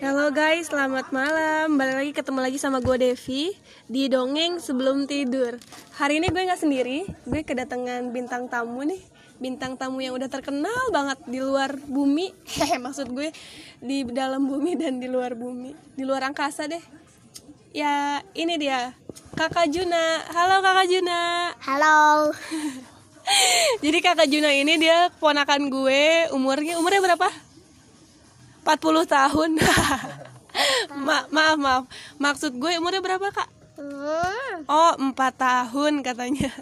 Halo guys, selamat malam. Balik lagi ketemu lagi sama gue Devi di dongeng sebelum tidur. Hari ini gue nggak sendiri, gue kedatangan bintang tamu nih. Bintang tamu yang udah terkenal banget di luar bumi. Hehe, maksud gue di dalam bumi dan di luar bumi, di luar angkasa deh. Ya, ini dia. Kakak Juna. Halo Kakak Juna. Halo. Jadi Kakak Juna ini dia ponakan gue, umurnya umurnya berapa? 40 tahun. Ma maaf, maaf. Maksud gue umurnya berapa, Kak? Oh, 4 tahun katanya.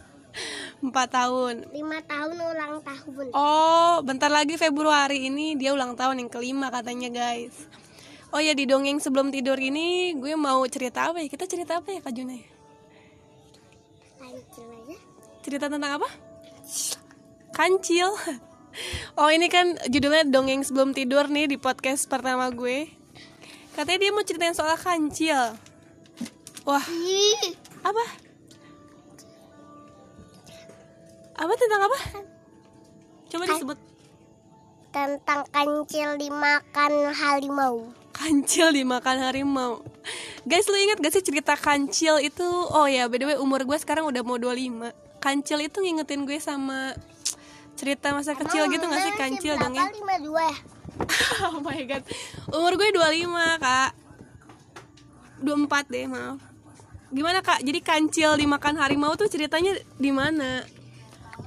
4 tahun. lima tahun ulang tahun. Oh, bentar lagi Februari ini dia ulang tahun yang kelima katanya, guys. Oh ya, di dongeng sebelum tidur ini gue mau cerita apa ya? Kita cerita apa ya, Kak Juna? aja. Cerita tentang apa? Kancil. Oh ini kan judulnya dongeng sebelum tidur nih di podcast pertama gue. Katanya dia mau ceritain soal kancil. Wah, apa? Apa tentang apa? Coba disebut. Tentang kancil dimakan harimau. Kancil dimakan harimau. Guys, lu inget gak sih cerita kancil itu? Oh ya, by the way umur gue sekarang udah mau 25. Kancil itu ngingetin gue sama cerita masa kecil gitu gak sih kancil dua ya. oh my god Umur gue 25 kak 24 deh maaf Gimana kak? Jadi kancil dimakan harimau tuh ceritanya di mana?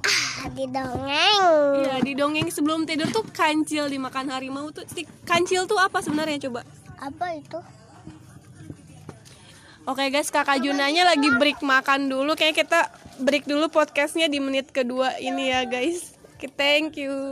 Ah, di dongeng. Iya di dongeng sebelum tidur tuh kancil dimakan harimau tuh si Kancil tuh apa sebenarnya coba? Apa itu? Oke guys kakak Junanya lagi break makan dulu Kayaknya kita break dulu podcastnya di menit kedua ini ya guys Thank you